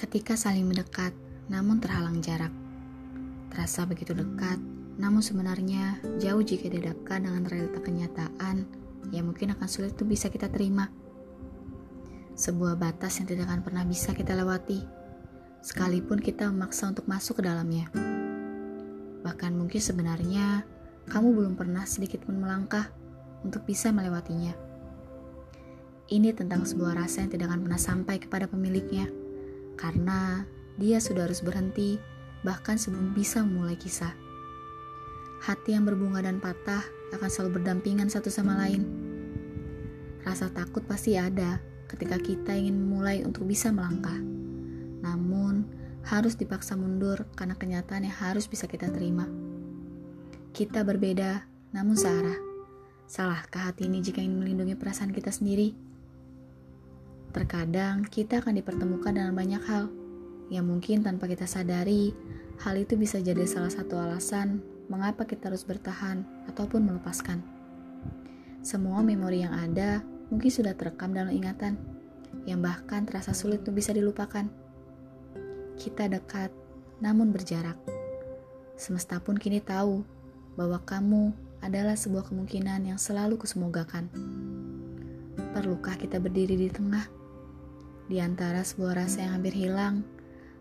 Ketika saling mendekat, namun terhalang jarak. Terasa begitu dekat, namun sebenarnya jauh jika dihadapkan dengan realita kenyataan yang mungkin akan sulit itu bisa kita terima. Sebuah batas yang tidak akan pernah bisa kita lewati, sekalipun kita memaksa untuk masuk ke dalamnya. Bahkan mungkin sebenarnya kamu belum pernah sedikit pun melangkah untuk bisa melewatinya. Ini tentang sebuah rasa yang tidak akan pernah sampai kepada pemiliknya karena dia sudah harus berhenti bahkan sebelum bisa memulai kisah. Hati yang berbunga dan patah akan selalu berdampingan satu sama lain. Rasa takut pasti ada ketika kita ingin memulai untuk bisa melangkah. Namun, harus dipaksa mundur karena kenyataan yang harus bisa kita terima. Kita berbeda, namun searah. Salahkah hati ini jika ingin melindungi perasaan kita sendiri? Terkadang kita akan dipertemukan dengan banyak hal yang mungkin tanpa kita sadari, hal itu bisa jadi salah satu alasan mengapa kita harus bertahan ataupun melepaskan. Semua memori yang ada mungkin sudah terekam dalam ingatan, yang bahkan terasa sulit untuk bisa dilupakan. Kita dekat, namun berjarak. Semesta pun kini tahu bahwa kamu adalah sebuah kemungkinan yang selalu kusemogakan. Perlukah kita berdiri di tengah? Di antara sebuah rasa yang hampir hilang,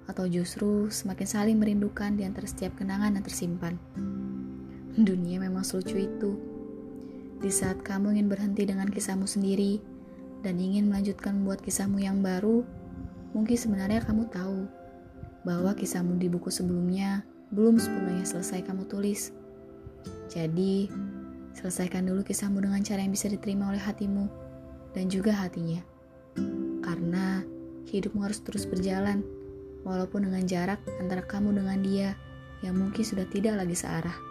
atau justru semakin saling merindukan di antara setiap kenangan yang tersimpan. Dunia memang selucu itu. Di saat kamu ingin berhenti dengan kisahmu sendiri dan ingin melanjutkan membuat kisahmu yang baru, mungkin sebenarnya kamu tahu bahwa kisahmu di buku sebelumnya belum sepenuhnya selesai kamu tulis. Jadi, selesaikan dulu kisahmu dengan cara yang bisa diterima oleh hatimu dan juga hatinya karena hidupmu harus terus berjalan, walaupun dengan jarak antara kamu dengan dia yang mungkin sudah tidak lagi searah.